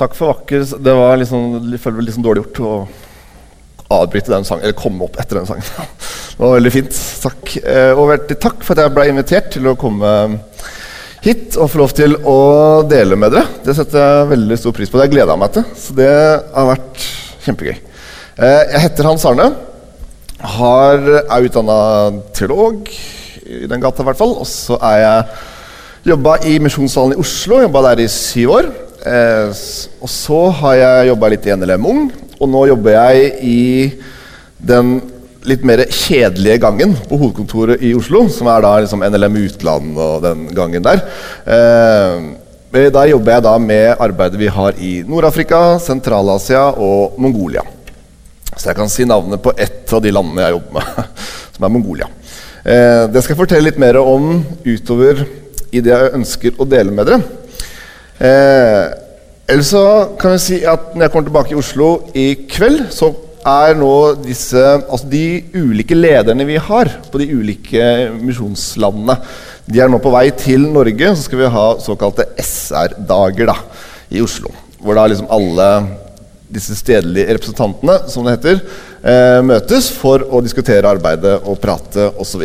Takk for vakker Det var liksom, jeg føler sånn dårlig gjort å avbryte den sangen, eller komme opp etter den sangen. Det var veldig fint. Takk. Eh, og veldig takk for at jeg ble invitert til å komme hit og få lov til å dele med dere. Det setter jeg veldig stor pris på. Det har jeg meg til. Så det har vært kjempegøy. Eh, jeg heter Hans Arne. Har, er utdanna teolog i den gata, i hvert fall. Og så er jeg jobba i Misjonssalen i Oslo. Jobba der i syv år. Eh, og så har jeg jobba litt i NLM Ung, og nå jobber jeg i den litt mer kjedelige gangen på hovedkontoret i Oslo, som er da liksom NLM Utland og den gangen der. Eh, da jobber jeg da med arbeidet vi har i Nord-Afrika, Sentral-Asia og Mongolia. Så jeg kan si navnet på ett av de landene jeg jobber med, som er Mongolia. Eh, det skal jeg fortelle litt mer om utover i det jeg ønsker å dele med dere. Eh, Eller så kan vi si at når jeg kommer tilbake i Oslo i kveld, så er nå disse Altså de ulike lederne vi har på de ulike misjonslandene, de er nå på vei til Norge. Så skal vi ha såkalte SR-dager da, i Oslo. Hvor da liksom alle disse stedlige representantene, som det heter, eh, møtes for å diskutere arbeidet og prate osv.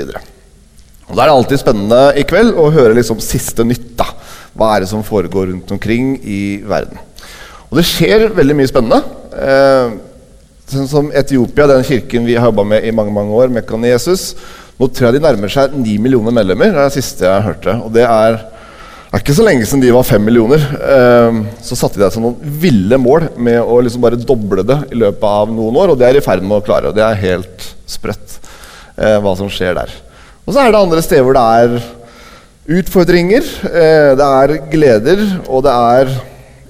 Da er det alltid spennende i kveld å høre liksom siste nytt. da. Hva er det som foregår rundt omkring i verden? Og det skjer veldig mye spennende. Eh, sånn som Etiopia, den kirken vi har jobba med i mange mange år, Mekkan Jesus. Nå tror jeg de nærmer seg ni millioner medlemmer. Det er det siste jeg hørte. Og det er, er ikke så lenge siden de var fem millioner. Eh, så satte de seg noen ville mål med å liksom bare doble det i løpet av noen år. Og det er i ferd med å klare. Og det er helt sprøtt eh, hva som skjer der. Og så er det andre steder hvor det er utfordringer, eh, det er gleder, og det er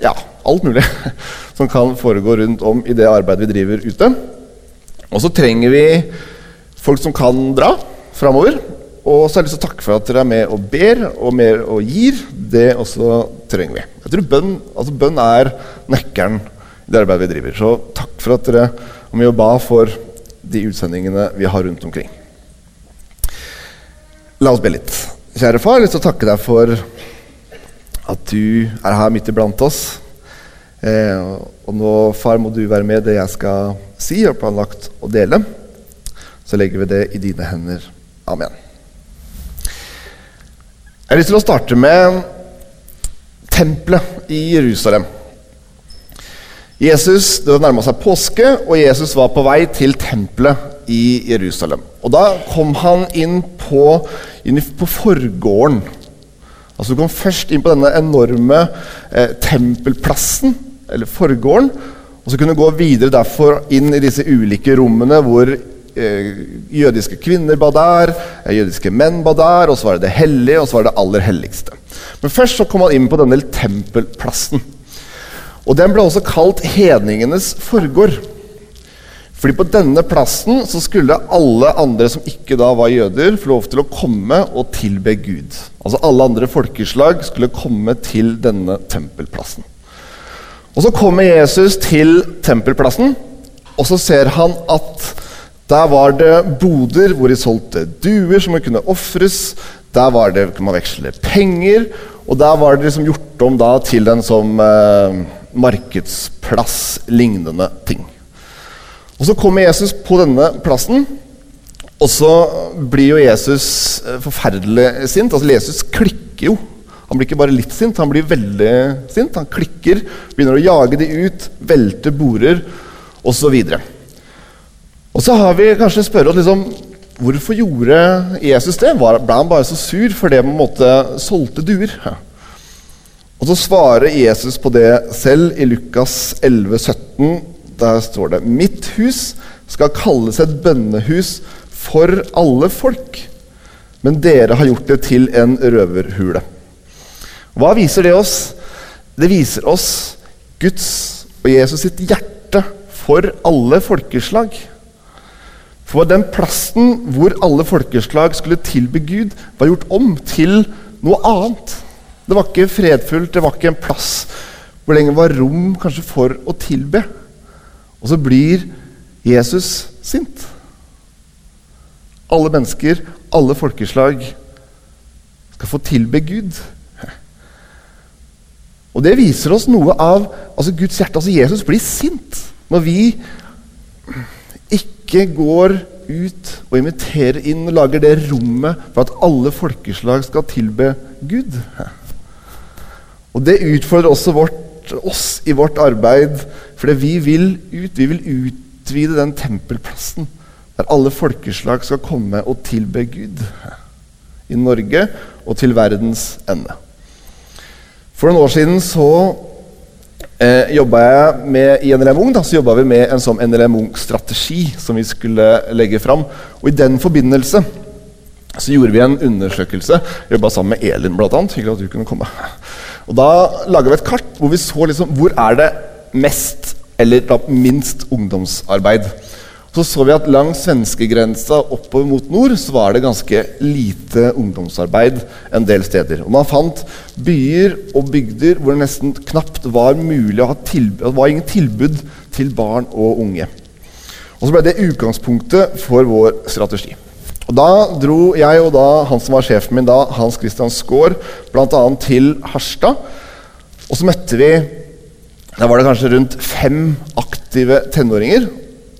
ja, alt mulig som kan foregå rundt om i det arbeidet vi driver ute. Og så trenger vi folk som kan dra framover. Og så har jeg lyst til å takke for at dere er med og ber og mer og gir. Det også trenger vi. Jeg tror bønn, altså bønn er nøkkelen i det arbeidet vi driver. Så takk for at dere var med og ba for de utsendingene vi har rundt omkring. La oss be litt. Kjære far, jeg å takke deg for at du er her midt iblant oss. Eh, og nå, far, må du være med det jeg skal si og planlagt å dele. Så legger vi det i dine hender. Amen. Jeg har lyst til å starte med tempelet i Jerusalem. Jesus, Det nærma seg påske, og Jesus var på vei til tempelet i Jerusalem. Og Da kom han inn på, inn på forgården. Altså Du kom først inn på denne enorme eh, tempelplassen, eller forgården. Og så kunne du gå videre derfor inn i disse ulike rommene hvor eh, jødiske kvinner ba der, eh, jødiske menn ba der, og så var det det hellige, og så var det det aller helligste. Men først så kom han inn på denne tempelplassen. Og den ble også kalt hedningenes forgård. Fordi på denne plassen så skulle alle andre som ikke da var jøder, få lov til å komme og tilbe Gud. Altså alle andre folkeslag skulle komme til denne tempelplassen. Og Så kommer Jesus til tempelplassen, og så ser han at der var det boder hvor de solgte duer som kunne ofres. Der var det kunne man veksle penger, og der var det liksom gjort om da til en sånn eh, markedsplass-lignende ting. Og Så kommer Jesus på denne plassen, og så blir jo Jesus eh, forferdelig sint. Altså Jesus klikker jo. Han blir ikke bare litt sint, han blir veldig sint. Han klikker, begynner å jage de ut, velter border osv. Og så har vi kanskje spørre oss liksom, hvorfor gjorde Jesus det? Ble han bare så sur fordi man måtte solgte duer? Og så svarer Jesus på det selv i Lukas 11, 17. Der står det Mitt hus skal kalles et bønnehus for alle folk. Men dere har gjort det til en røverhule. Hva viser det oss? Det viser oss Guds og Jesus sitt hjerte for alle folkeslag. For den plassen hvor alle folkeslag skulle tilbe Gud, var gjort om til noe annet. Det var ikke fredfullt, det var ikke en plass hvor det lenger var rom kanskje for å tilbe. Og så blir Jesus sint. Alle mennesker, alle folkeslag, skal få tilbe Gud. Og det viser oss noe av altså Guds hjerte. Altså Jesus blir sint når vi ikke går ut og inviterer inn og lager det rommet for at alle folkeslag skal tilbe Gud. Og det utfordrer også vårt, oss i vårt arbeid, fordi vi vil ut. Vi vil utvide den tempelplassen der alle folkeslag skal komme og tilbe Gud. I Norge og til verdens ende. For noen år siden så eh, jobba jeg med, I NLM Ung da, så vi med en sånn NLM Ung-strategi som vi skulle legge fram. Og I den forbindelse så gjorde vi en undersøkelse. Jobba sammen med Elin, annet. Hyggelig at du kunne komme. Og Da laga vi et kart hvor vi så liksom, hvor er det mest eller da, minst ungdomsarbeid. Så så vi at langs svenskegrensa oppover mot nord så var det ganske lite ungdomsarbeid en del steder. Og Man fant byer og bygder hvor det nesten knapt var mulig å ha tilbud, det var ingen tilbud til barn og unge. Og Så ble det utgangspunktet for vår strategi. Og Da dro jeg og da han som var sjefen min da, Hans Christian Skaar, bl.a. til Harstad. Og så møtte vi Da var det kanskje rundt fem aktive tenåringer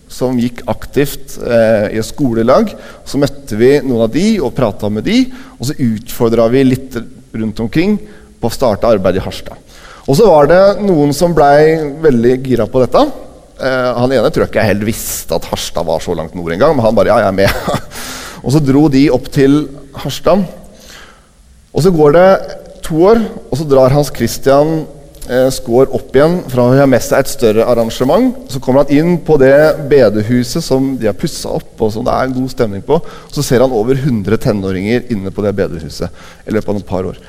som gikk aktivt eh, i et skolelag. Så møtte vi noen av de og prata med de, og så utfordra vi litt rundt omkring på å starte arbeid i Harstad. Og så var det noen som blei veldig gira på dette. Eh, han ene tror jeg ikke jeg helt visste at Harstad var så langt nord engang, men han bare ja, jeg er med. og så dro de opp til Harstad. Og så går det to år, og så drar Hans Christian Skår opp igjen fra å ha med seg et større arrangement. Så kommer han inn på det bedehuset som de har pussa opp, og som det er en god stemning på. Så ser han over 100 tenåringer inne på det bedehuset i løpet av et par år.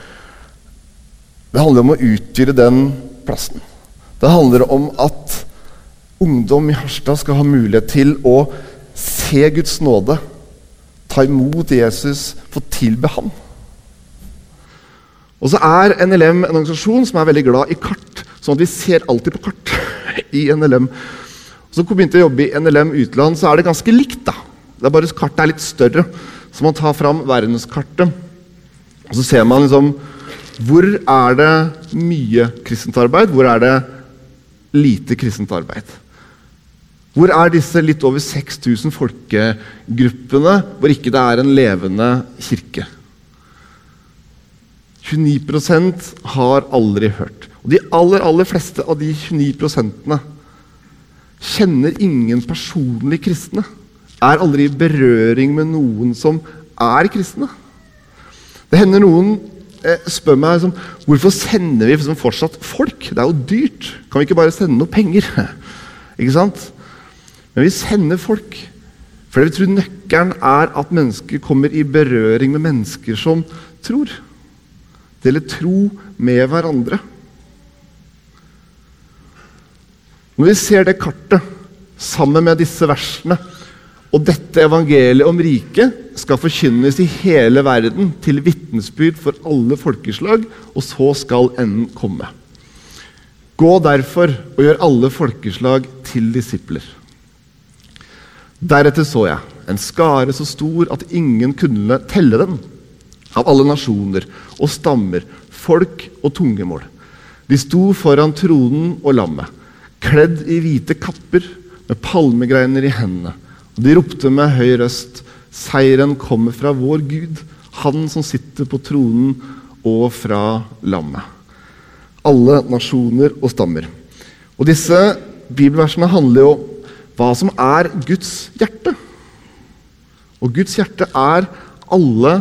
Det handler om å utvide den plassen. Det handler om at ungdom i Harstad skal ha mulighet til å se Guds nåde, ta imot Jesus, få tilbe Han. Og så er NLM en organisasjon som er veldig glad i kart. Sånn at vi ser alltid på kart i NLM. Så begynte å jobbe i NLM utland, så er det ganske likt. da. Det er bare Kartet er litt større. Så man tar fram verdenskartet. Og så ser man liksom Hvor er det mye kristent arbeid? Hvor er det lite kristent arbeid? Hvor er disse litt over 6000 folkegruppene hvor ikke det er en levende kirke? 29% har aldri hørt. Og De aller, aller fleste av de 29% kjenner ingen personlig kristne. Er aldri i berøring med noen som er kristne. Det hender noen eh, spør meg liksom, hvorfor sender vi liksom, fortsatt folk. Det er jo dyrt. Kan vi ikke bare sende noe penger? ikke sant? Men vi sender folk fordi vi tror nøkkelen er at mennesker kommer i berøring med mennesker som tror deler tro med hverandre. Når vi ser det kartet sammen med disse versene, og dette evangeliet om riket skal forkynnes i hele verden til vitnesbyrd for alle folkeslag, og så skal enden komme. Gå derfor og gjør alle folkeslag til disipler. Deretter så jeg en skare så stor at ingen kunne telle den av alle nasjoner og stammer, folk og tungemål. De sto foran tronen og lammet, kledd i hvite kapper med palmegreiner i hendene. Og de ropte med høy røst, seieren kommer fra vår Gud, han som sitter på tronen, og fra lammet. Alle nasjoner og stammer. Og disse bibelversene handler jo om hva som er Guds hjerte. Og Guds hjerte er alle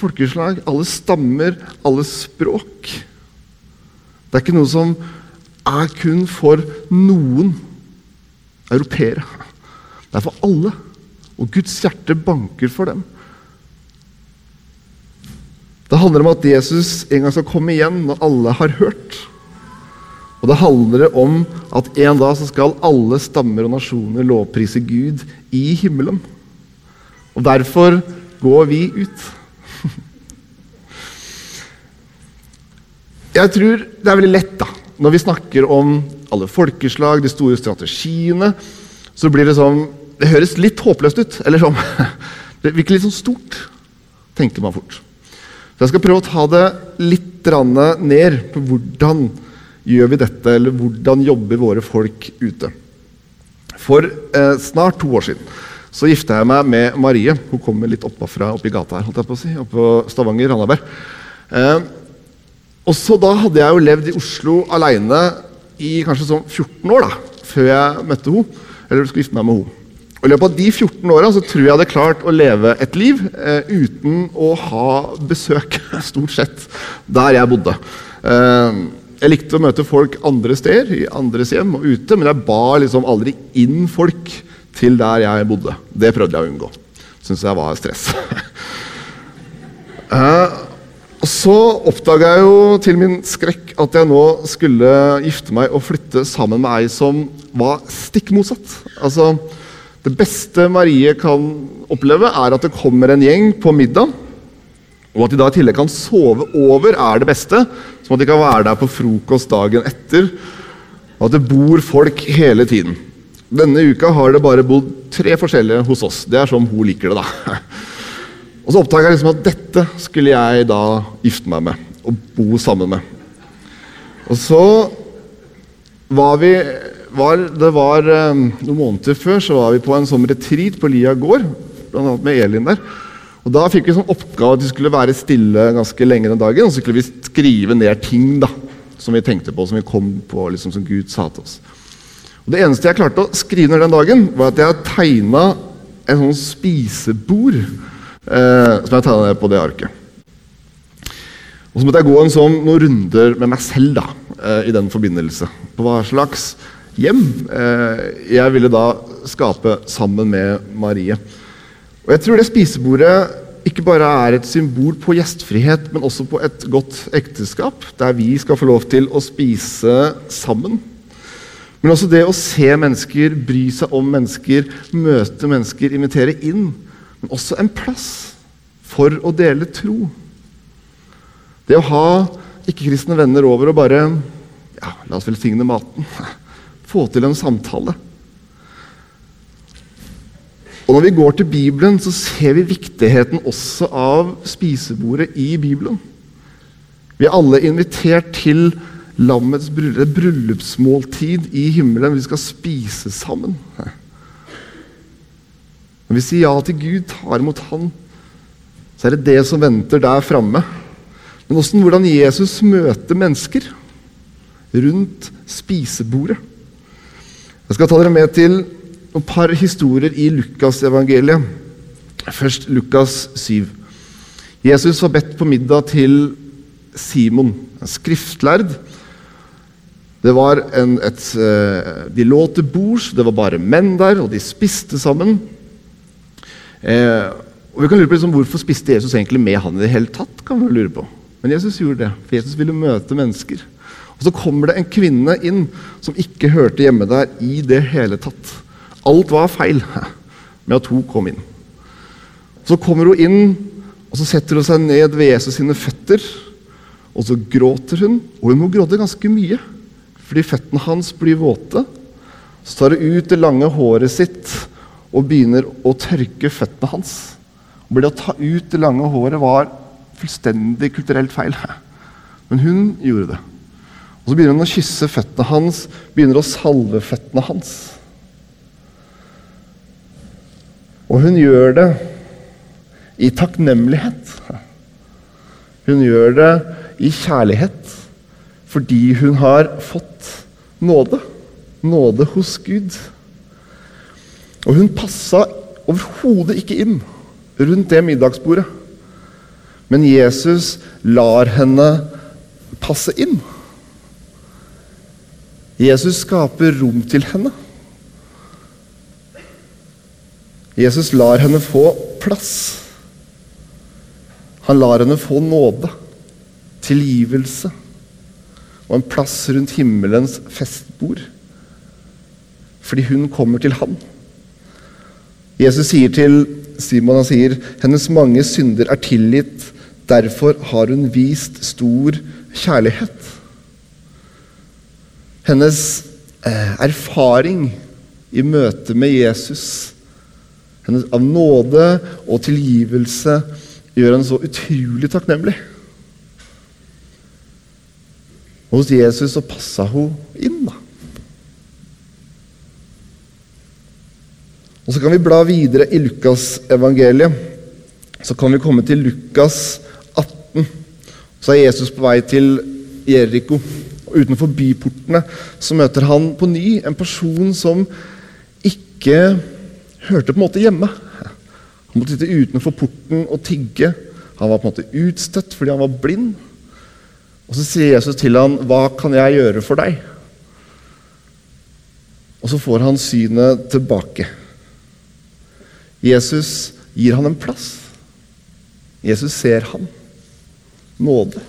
folkeslag, alle stammer, alle språk. Det er ikke noe som er kun for noen europeere. Det er for alle. Og Guds hjerte banker for dem. Det handler om at Jesus en gang skal komme igjen når alle har hørt. Og det handler om at en dag så skal alle stammer og nasjoner lovprise Gud i himmelen. Og derfor går vi ut. Jeg tror det er veldig lett da, når vi snakker om alle folkeslag, de store strategiene, så blir det sånn Det høres litt håpløst ut. Eller sånn Det virker litt sånn stort, tenker man fort. Så jeg skal prøve å ta det litt ned på hvordan gjør vi dette, eller hvordan jobber våre folk ute? For eh, snart to år siden så gifta jeg meg med Marie. Hun kommer litt oppafra oppi gata her, holdt jeg på å si, oppå Stavanger, Randaberg. Eh, og så Da hadde jeg jo levd i Oslo aleine i kanskje sånn 14 år da, før jeg møtte henne, eller skulle gifte meg med henne. Og I løpet av de 14 åra tror jeg jeg hadde klart å leve et liv eh, uten å ha besøk, stort sett, der jeg bodde. Eh, jeg likte å møte folk andre steder, i andres hjem og ute, men jeg ba liksom aldri inn folk til der jeg bodde. Det prøvde jeg å unngå. Syns jeg var stress. eh, og Så oppdaga jeg jo til min skrekk at jeg nå skulle gifte meg og flytte sammen med ei som var stikk motsatt. Altså, det beste Marie kan oppleve, er at det kommer en gjeng på middag, og at de da i tillegg kan sove over, er det beste. Som at de kan være der på frokost dagen etter, og at det bor folk hele tiden. Denne uka har det bare bodd tre forskjellige hos oss. Det er sånn hun liker det, da. Og så oppdaga jeg liksom at dette skulle jeg da gifte meg med og bo sammen med. Og så var vi var, det var um, Noen måneder før så var vi på en sånn retreat på Lia gård, bl.a. med Elin der. Og Da fikk vi sånn oppgave at vi skulle være stille ganske lenge den dagen. Og så skulle vi skrive ned ting da, som vi tenkte på, som vi kom på, liksom, som Gud sa til oss. Og Det eneste jeg klarte å skrive ned den dagen, var at jeg tegna en sånn spisebord eh, som jeg tegna ned på det arket. Og så måtte jeg gå en sånn, noen runder med meg selv da, eh, i den forbindelse. På hva slags hjem eh, jeg ville da skape sammen med Marie. Og jeg tror det spisebordet ikke bare er et symbol på gjestfrihet, men også på et godt ekteskap, der vi skal få lov til å spise sammen. Men også det å se mennesker, bry seg om mennesker, møte mennesker, invitere inn. Men også en plass for å dele tro. Det å ha ikke-kristne venner over og bare ja, La oss velsigne maten få til en samtale. Og Når vi går til Bibelen, så ser vi viktigheten også av spisebordet i Bibelen. Vi er alle invitert til lammets bryllupsmåltid i himmelen. Vi skal spise sammen. Når vi sier ja til Gud, tar imot Han, så er det det som venter der framme. Men også hvordan Jesus møter mennesker rundt spisebordet. Jeg skal ta dere med til et par historier i Lukasevangeliet. Først Lukas 7. Jesus var bedt på middag til Simon, skriftlærd. Det var en, et, eh, de lå til bords, det var bare menn der, og de spiste sammen. Eh, og vi kan lure på liksom, Hvorfor spiste Jesus egentlig med han i det hele tatt? kan vi lure på. Men Jesus gjorde det, for Jesus ville møte mennesker. Og Så kommer det en kvinne inn som ikke hørte hjemme der i det hele tatt. Alt var feil med at hun kom inn. Så kommer hun inn, og så setter hun seg ned ved Jesus sine føtter. Og så gråter hun, og hun må gråte ganske mye, fordi føttene hans blir våte. Så tar hun ut det lange håret sitt og begynner å tørke føttene hans. Og det å ta ut det lange håret var fullstendig kulturelt feil. Men hun gjorde det. Og Så begynner hun å kysse føttene hans, begynner å salve føttene hans. Og hun gjør det i takknemlighet. Hun gjør det i kjærlighet fordi hun har fått nåde. Nåde hos Gud. Og hun passa overhodet ikke inn rundt det middagsbordet. Men Jesus lar henne passe inn. Jesus skaper rom til henne. Jesus lar henne få plass. Han lar henne få nåde, tilgivelse og en plass rundt himmelens festbord. Fordi hun kommer til ham. Jesus sier til Simon han sier, hennes mange synder er tilgitt, derfor har hun vist stor kjærlighet. Hennes eh, erfaring i møte med Jesus hennes av nåde og tilgivelse gjør henne så utrolig takknemlig. Hos Jesus så passa hun inn, da. Og Så kan vi bla videre i Lukasevangeliet. Så kan vi komme til Lukas 18. Så er Jesus på vei til Jeriko. Og Utenfor byportene så møter han på ny en person som ikke hørte på en måte hjemme. Han måtte sitte utenfor porten og tigge. Han var på en måte utstøtt fordi han var blind. Og Så sier Jesus til han, 'Hva kan jeg gjøre for deg?' Og så får han synet tilbake. Jesus gir han en plass. Jesus ser han. Nåde.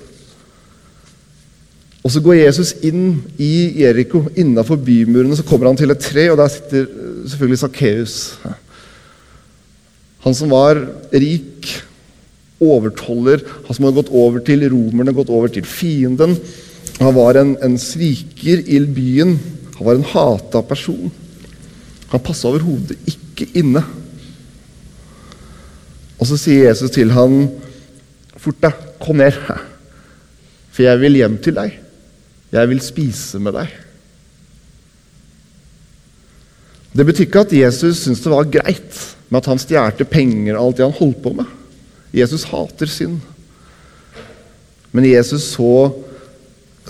Og Så går Jesus inn i Jeriko, innafor bymurene. Så kommer han til et tre, og der sitter selvfølgelig Sakkeus. Han som var rik, overtoller, han som hadde gått over til romerne, gått over til fienden. Han var en, en sviker i byen. Han var en hata person. Han passa overhodet ikke inne. Og så sier Jesus til han, 'Fort deg, kom ned, for jeg vil hjem til deg. Jeg vil spise med deg.' Det betyr ikke at Jesus syntes det var greit med at han stjal penger og alt det han holdt på med. Jesus hater synd. Men Jesus så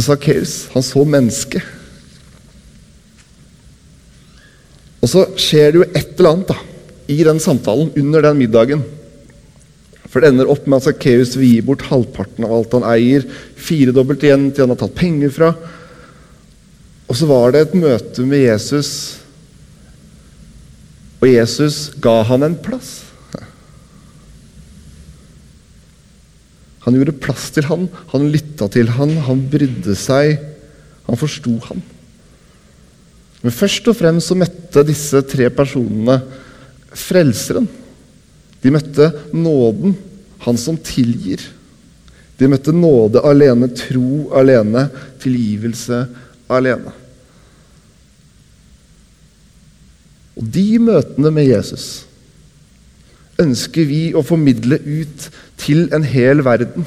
Sakkeus. Han så mennesket. Og så skjer det jo et eller annet da, i den samtalen under den middagen. For det ender opp med at Sakkeus vil gi bort halvparten av alt han eier. Firedobbelt igjen til han har tatt penger fra. Og så var det et møte med Jesus, og Jesus ga han en plass. Han gjorde plass til han, han lytta til han, han brydde seg. Han forsto han. Men først og fremst så møtte disse tre personene Frelseren. De møtte nåden, han som tilgir. De møtte nåde alene, tro alene, tilgivelse alene. Og de møtene med Jesus ønsker vi å formidle ut til en hel verden.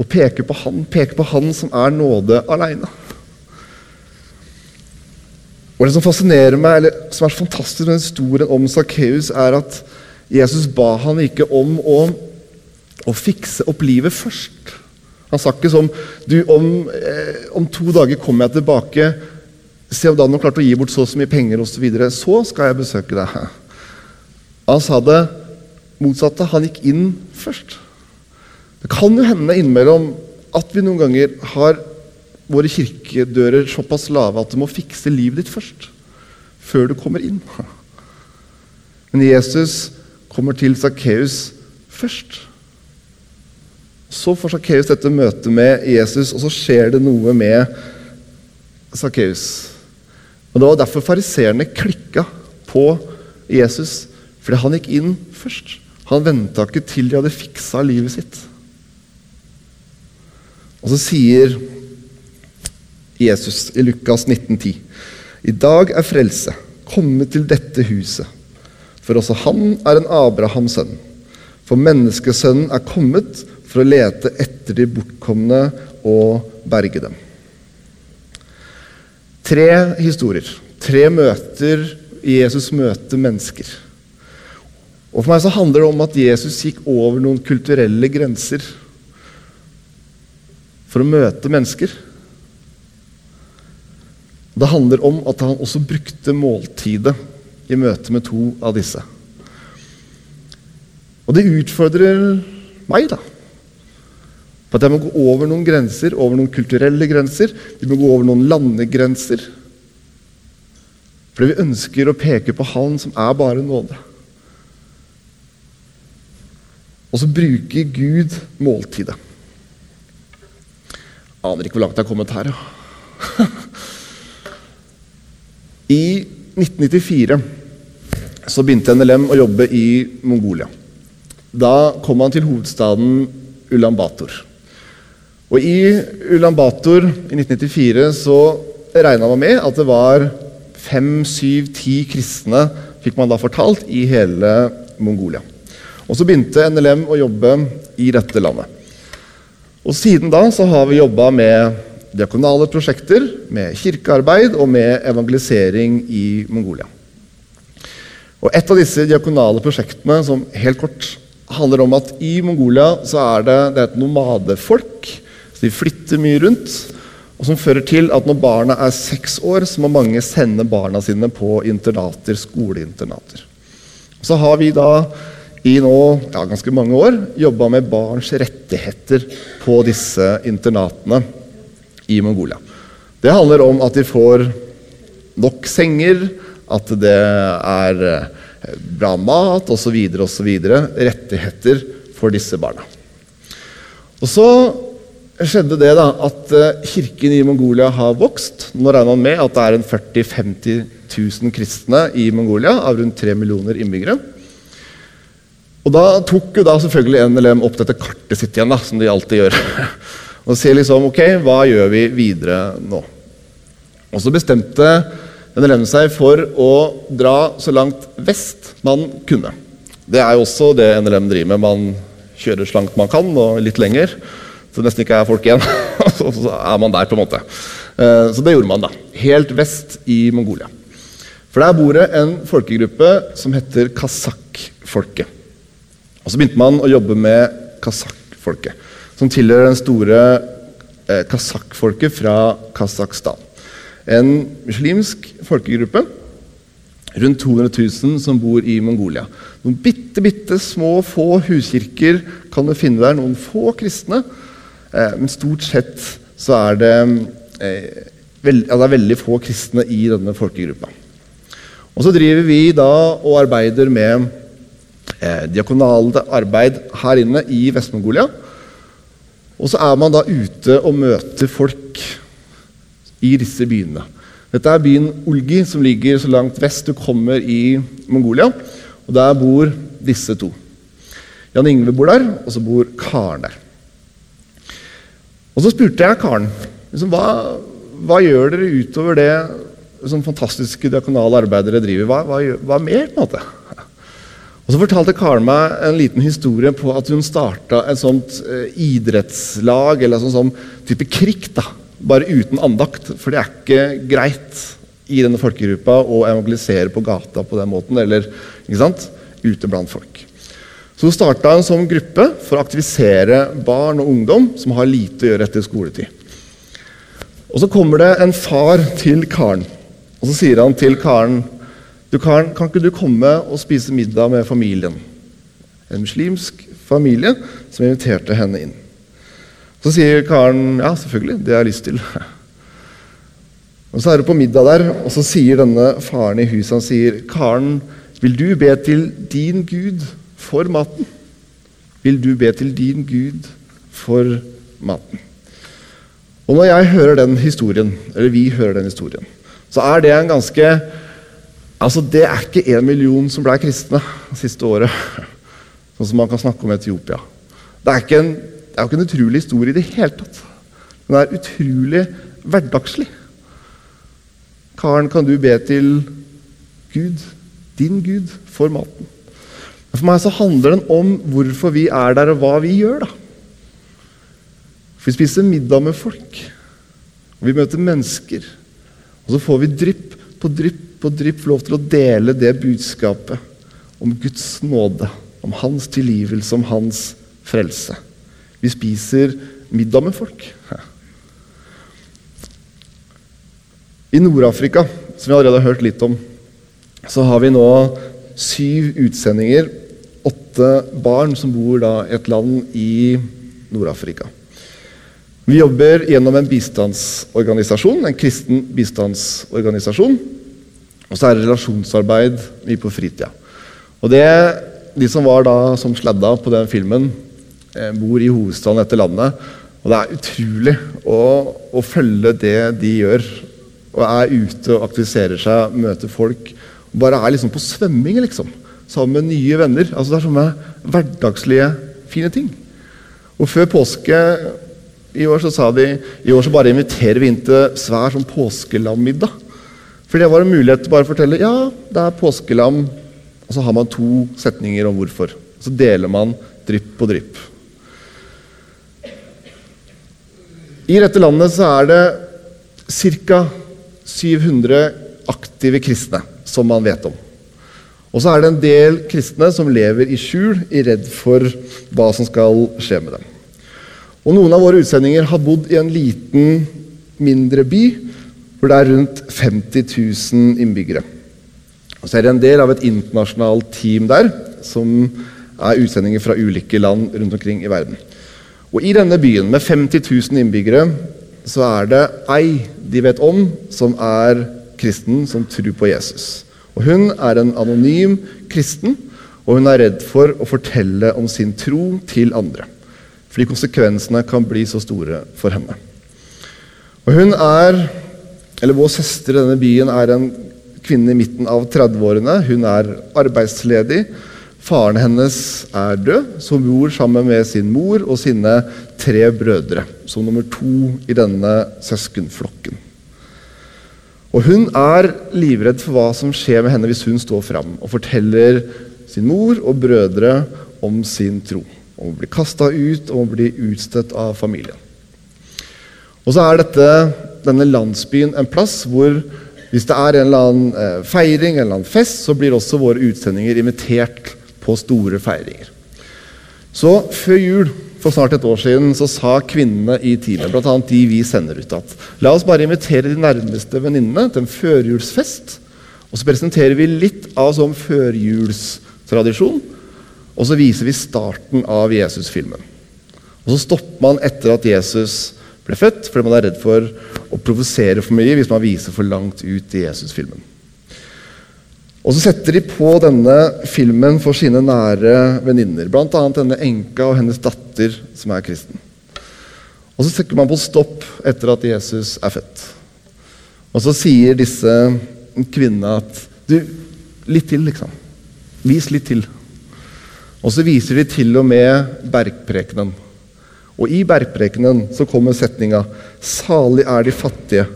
Og peke på Han, peke på Han som er nåde aleine. Og Det som fascinerer meg, eller som er så fantastisk med historien om Sakkeus, er at Jesus ba han ikke om å, å, fikse opp livet først. Han sa ikke sånn du, om, eh, om to dager kommer jeg tilbake. Se om da han har klart å gi bort så, så mye penger osv. Så, så skal jeg besøke deg. Han sa det motsatte. Han gikk inn først. Det kan jo hende innimellom at vi noen ganger har våre kirkedører såpass lave at du må fikse livet ditt først. Før du kommer inn. Men Jesus kommer til Sakkeus først. Så får Sakkeus dette møtet med Jesus, og så skjer det noe med Sakkeus. Og Det var derfor fariseerne klikka på Jesus, fordi han gikk inn først. Han venta ikke til de hadde fiksa livet sitt. Og så sier Jesus i Lukas 1910. I dag er frelse kommet til dette huset, for også han er en Abrahams sønn. For menneskesønnen er kommet for å lete etter de bortkomne og berge dem. Tre historier, tre møter Jesus møter mennesker. Og For meg så handler det om at Jesus gikk over noen kulturelle grenser for å møte mennesker. Det handler om at han også brukte måltidet i møte med to av disse. Og det utfordrer meg, da. På at jeg må gå over noen grenser, over noen kulturelle grenser. Vi må gå over noen landegrenser. Fordi vi ønsker å peke på Han som er bare nåde. Og så bruker Gud måltidet. Aner ikke hvor langt jeg har kommet her. Ja. I 1994 så begynte NLM å jobbe i Mongolia. Da kom han til hovedstaden Ulan Bator. Og I Ulan Bator i 1994 så regna man med at det var fem, syv, ti kristne fikk man da fortalt i hele Mongolia. Og Så begynte NLM å jobbe i dette landet. Og Siden da så har vi jobba med diakonale prosjekter, med kirkearbeid og med evangelisering i Mongolia. Og Et av disse diakonale prosjektene som helt kort handler om at i Mongolia så er det, det er et nomadefolk. Så de flytter mye rundt. Og som fører til at når barna er seks år, så må mange sende barna sine på internater, skoleinternater. Så har vi da i nå ja, ganske mange år jobba med barns rettigheter på disse internatene i Mongolia. Det handler om at de får nok senger, at det er eh, bra mat osv. osv. Rettigheter for disse barna. Og så skjedde det da at eh, kirken i Mongolia har vokst. Nå regner man med at det er en 40 000-50 000 kristne i Mongolia av rundt 3 millioner innbyggere. Og Da tok jo da selvfølgelig NLM opp dette kartet sitt igjen, da, som de alltid gjør. og sier liksom ok, hva gjør vi videre nå? Og så bestemte NLM seg for å dra så langt vest man kunne. Det er jo også det NLM driver med. Man kjører så langt man kan, og litt lenger. Så det nesten ikke er folk igjen. så er man der, på en måte. Eh, så det gjorde man, da. Helt vest i Mongolia. For der bor det en folkegruppe som heter kasakh-folket. Og så begynte man å jobbe med kasakh-folket, som tilhører den store eh, kasakh-folket fra Kasakhstan. En muslimsk folkegruppe. Rundt 200 000 som bor i Mongolia. Noen bitte, bitte små, få huskirker kan du finne der. Noen få kristne. Eh, men stort sett så er det, eh, veld, ja, det er veldig få kristne i denne folkegruppa. Og så driver vi da og arbeider med eh, diakonale arbeid her inne i Vest-Mongolia. Og så er man da ute og møter folk i disse byene. Dette er byen Olgi, som ligger så langt vest du kommer i Mongolia. Og Der bor disse to. Jan Ingve bor der, og så bor Karen der. Og Så spurte jeg Karen liksom, hva, hva gjør dere utover det sånn fantastiske diakonale arbeidet dere driver. Hva, hva, hva mer? på en måte? Og Så fortalte Karen meg en liten historie på at hun starta et sånt eh, idrettslag, eller sånn, sånn type krig, da, bare uten andakt. For det er ikke greit i denne folkegruppa å evangelisere på gata på den måten, eller ikke sant? ute blant folk. Så hun starta en sånn gruppe for å aktivisere barn og ungdom som har lite å gjøre etter skoletid. Og Så kommer det en far til Karen, og så sier han til Karen kan, kan ikke du komme og spise middag med familien? En muslimsk familie som inviterte henne inn. Så sier Karen ja, selvfølgelig, det har jeg lyst til. Og Så er det på middag der, og så sier denne faren i huset han sier, Karen, vil du be til din Gud for maten? Vil du be til din Gud for maten? Og Når jeg hører den historien, eller vi hører den historien, så er det en ganske Altså, Det er ikke én million som ble kristne siste året, sånn som man kan snakke om Etiopia. Det er, en, det er jo ikke en utrolig historie i det hele tatt. Den er utrolig hverdagslig. Karen, kan du be til Gud, din Gud, for maten? For meg så handler den om hvorfor vi er der, og hva vi gjør. da. For Vi spiser middag med folk, og vi møter mennesker. Og så får vi drypp på drypp på drypp få lov til å dele det budskapet om Guds nåde, om hans tilgivelse, om hans frelse. Vi spiser middag med folk. I Nord-Afrika, som vi allerede har hørt litt om, så har vi nå syv utsendinger. Åtte barn som bor i et land i Nord-Afrika. Vi jobber gjennom en bistandsorganisasjon, en kristen bistandsorganisasjon. Og så er det relasjonsarbeid mye på fritida. Og det, De som var da som sladda på den filmen, eh, bor i hovedstaden etter landet. Og det er utrolig å, å, følge det de gjør. Og er ute og aktiviserer seg, møter folk. Og bare er liksom på svømming, liksom. Sammen med nye venner. Altså Det er sånne hverdagslige, fine ting. Og før påske i år så sa de i år så bare inviterer vi inn til svær sånn påskelammiddag. For det var en mulighet til bare å fortelle ja, det er påskelam, og så har man to setninger om hvorfor. Så deler man drypp på drypp. I dette landet så er det ca. 700 aktive kristne som man vet om. Og så er det en del kristne som lever i skjul, i redd for hva som skal skje med dem. Og Noen av våre utsendinger har bodd i en liten, mindre by hvor det er rundt 50 000 innbyggere. Og så er det en del av et internasjonalt team der som er utsendinger fra ulike land rundt omkring i verden. Og I denne byen med 50 000 innbyggere så er det ei de vet om, som er kristen, som tror på Jesus. Og Hun er en anonym kristen, og hun er redd for å fortelle om sin tro til andre. Fordi konsekvensene kan bli så store for henne. Og hun er, eller Vår søster i denne byen er en kvinne i midten av 30-årene. Hun er arbeidsledig. Faren hennes er død, så hun bor sammen med sin mor og sine tre brødre, som nummer to i denne søskenflokken. Og Hun er livredd for hva som skjer med henne hvis hun står fram og forteller sin mor og brødre om sin tro. Om å bli kasta ut, om å bli utstøtt av familien. Og så er dette, denne landsbyen en plass hvor hvis det er en eller annen eh, feiring eller annen fest, så blir også våre utsendinger invitert på store feiringer. Så før jul for snart et år siden så sa kvinnene i teamet, bl.a. de vi sender ut, at la oss bare invitere de nærmeste venninnene til en førjulsfest. Og så presenterer vi litt av sånn førjulstradisjon, og så viser vi starten av Jesus-filmen. Og så stopper man etter at Jesus ble født, fordi man er redd for å provosere for mye hvis man viser for langt ut i Jesus-filmen. Og Så setter de på denne filmen for sine nære venninner, bl.a. denne enka og hennes datter, som er kristen. Og Så trekker man på stopp etter at Jesus er født. Og så sier disse kvinnene at Du, litt til, liksom. Vis litt til. Og så viser de til og med bergprekenen. Og i bergprekenen så kommer setninga Salig er de fattige,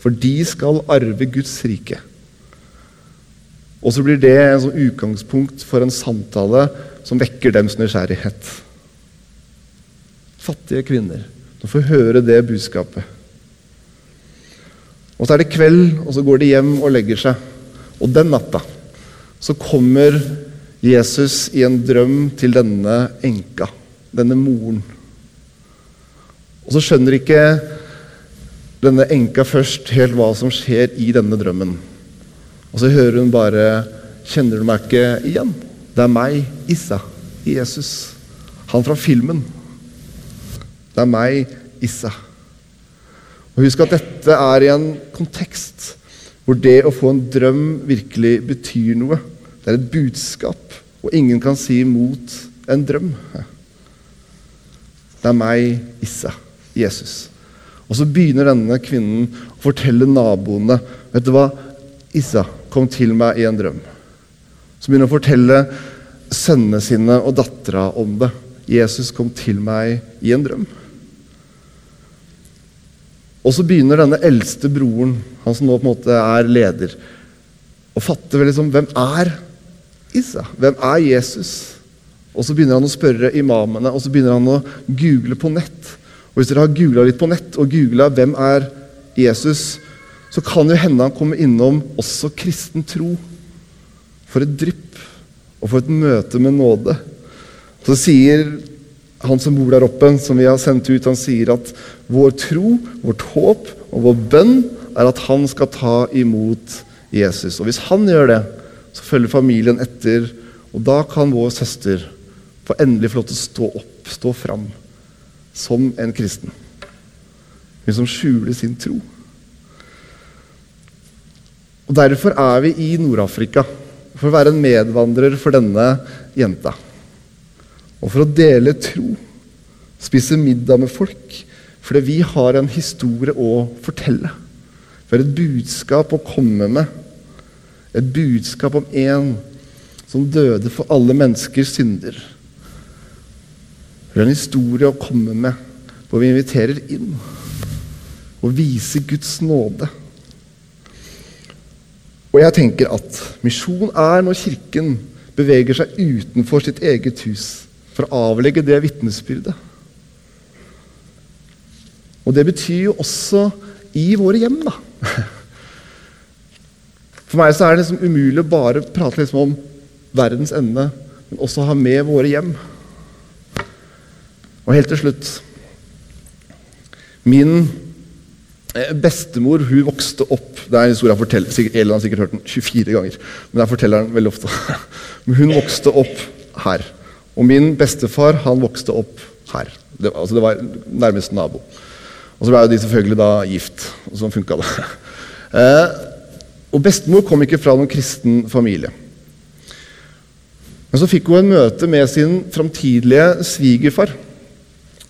for de skal arve Guds rike. Og så blir det en sånn utgangspunkt for en samtale som vekker dems nysgjerrighet. Fattige kvinner. De får høre det budskapet. Og så er det kveld, og så går de hjem og legger seg. Og den natta så kommer Jesus i en drøm til denne enka, denne moren. Og så skjønner ikke denne enka først helt hva som skjer i denne drømmen. Og så hører hun bare 'Kjenner du meg ikke igjen?' Det er meg, Issa, Jesus. Han fra filmen. Det er meg, Issa. Og Husk at dette er i en kontekst hvor det å få en drøm virkelig betyr noe. Det er et budskap, og ingen kan si imot en drøm. Det er meg, Issa, Jesus. Og så begynner denne kvinnen å fortelle naboene Vet du hva? Issa kom til meg i en drøm. Så begynner å fortelle sønnene sine og dattera om det. Jesus kom til meg i en drøm. Og så begynner denne eldste broren, han som nå på en måte er leder, å fatte liksom, hvem er Issa? Hvem er Jesus? Og så begynner han å spørre imamene, og så begynner han å google på nett. Og Hvis dere har googla litt på nett og googla 'Hvem er Jesus', så kan jo hende han kommer innom også kristen tro. For et drypp, og for et møte med nåde. Så sier han som bor der oppe, som vi har sendt ut, han sier at vår tro, vårt håp og vår bønn er at han skal ta imot Jesus. Og hvis han gjør det, så følger familien etter, og da kan vår søster få endelig få lov til å stå opp, stå fram, som en kristen. Hun som skjuler sin tro. Og Derfor er vi i Nord-Afrika, for å være en medvandrer for denne jenta. Og for å dele tro, spise middag med folk, fordi vi har en historie å fortelle. Vi har et budskap å komme med. Et budskap om en som døde for alle menneskers synder. Vi har en historie å komme med hvor vi inviterer inn og viser Guds nåde. Og jeg tenker at misjon er når Kirken beveger seg utenfor sitt eget hus for å avlegge det vitnesbyrdet. Og det betyr jo også i våre hjem, da. For meg så er det liksom umulig å bare prate liksom om verdens ende, men også ha med våre hjem. Og helt til slutt Min eh, bestemor hun vokste opp Det er en historie jeg forteller, sikkert, Elin har sikkert hørt den 24 ganger. Men jeg forteller den veldig ofte. Men hun vokste opp her. Og min bestefar han vokste opp her. Det, altså det var nærmeste nabo. Og så ble de selvfølgelig da gift. Og sånn funka det. Eh, og bestemor kom ikke fra noen kristen familie. Men så fikk hun en møte med sin framtidige svigerfar,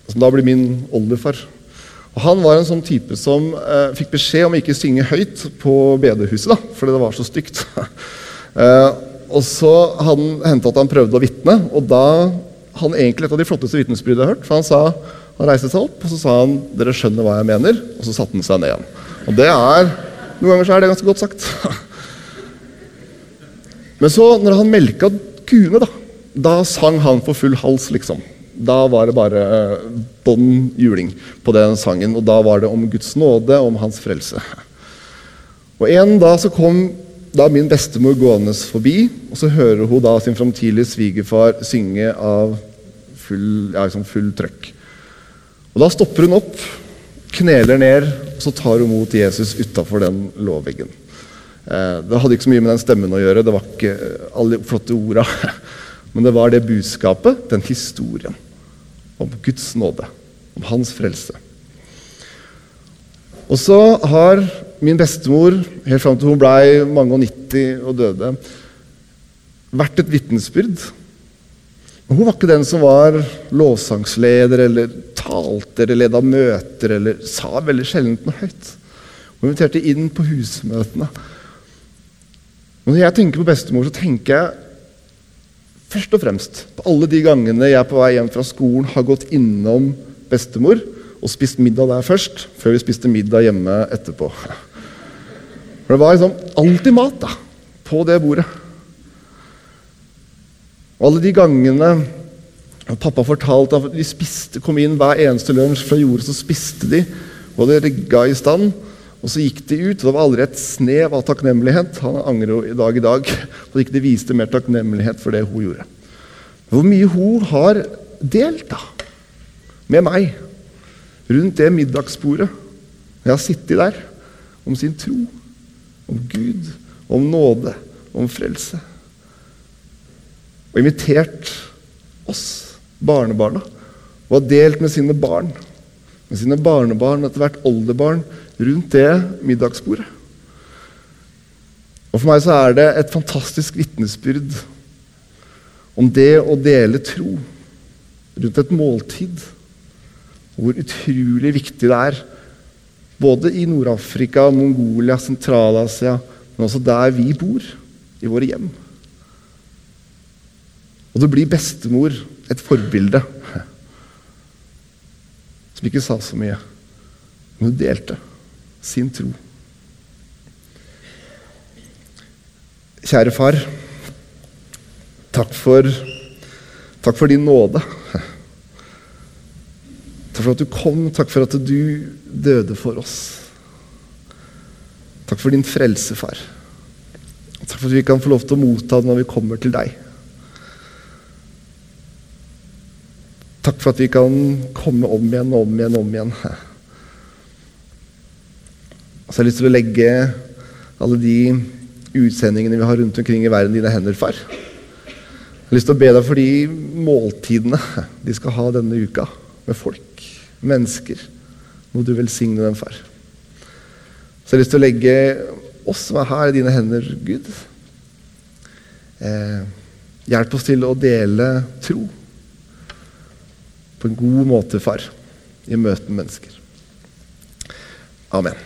som da blir min oldefar. Og Han var en sånn type som eh, fikk beskjed om å ikke synge høyt på bedehuset, da, fordi det var så stygt. eh, og så hendte at han prøvde å vitne, og da han egentlig et av de flotteste vitnesbyrdene jeg har hørt. For han sa han reiste seg opp og så sa han, 'Dere skjønner hva jeg mener.' Og så satte han seg ned igjen. Og det er, Noen ganger så er det ganske godt sagt. Men så, når han melka kuene, da, da sang han for full hals, liksom. Da var det bare eh, bånn juling på den sangen. Og da var det om Guds nåde, om hans frelse. Og En dag så kom da min bestemor gående forbi, og så hører hun da sin framtidige svigerfar synge av full, ja, liksom full trøkk. Og Da stopper hun opp, kneler ned, og så tar hun mot Jesus utafor den låvveggen. Eh, det hadde ikke så mye med den stemmen å gjøre, det var ikke alle de flotte orda. Men det var det budskapet, den historien, om Guds nåde, om hans frelse. Og så har min bestemor, helt fram til hun blei mange og 90 og døde, vært et vitnesbyrd hun var ikke den som var lovsangsleder eller talte eller leda møter eller sa veldig sjelden noe høyt. Hun inviterte inn på husmøtene. Når jeg tenker på bestemor, så tenker jeg først og fremst på alle de gangene jeg på vei hjem fra skolen har gått innom bestemor og spist middag der først, før vi spiste middag hjemme etterpå. For det var liksom alltid mat da, på det bordet. Og alle de gangene pappa fortalte at de spiste, kom inn hver eneste lunsj fra jordet, så spiste de, og det rigga i stand. Og så gikk de ut, og det var aldri et snev av takknemlighet. Han angrer jo i dag i dag på at ikke de viste mer takknemlighet for det hun gjorde. Hvor mye hun har delt da, med meg rundt det middagsbordet. Jeg har sittet der om sin tro, om Gud, om nåde, om frelse og invitert oss, barnebarna, og har delt med sine barn, med sine barnebarn, etter hvert oldebarn, rundt det middagsbordet. Og For meg så er det et fantastisk vitnesbyrd om det å dele tro rundt et måltid. Hvor utrolig viktig det er, både i Nord-Afrika, Mongolia, Sentral-Asia, men også der vi bor, i våre hjem. Og det blir bestemor et forbilde som ikke sa så mye, men hun delte sin tro. Kjære far. Takk for, takk for din nåde. Takk for at du kom, takk for at du døde for oss. Takk for din frelse, far. Takk for at vi kan få lov til å motta det når vi kommer til deg. Takk for at vi kan komme om igjen og om igjen og om igjen. Så jeg har lyst til å legge alle de utsendingene vi har rundt omkring i verden, dine hender, far. Jeg har lyst til å be deg for de måltidene de skal ha denne uka, med folk, mennesker. Må du velsigne dem, far. Så jeg har lyst til å legge oss som er her, i dine hender, Gud. Eh, hjelp oss til å dele tro på en god måte, far, i møte med mennesker. Amen.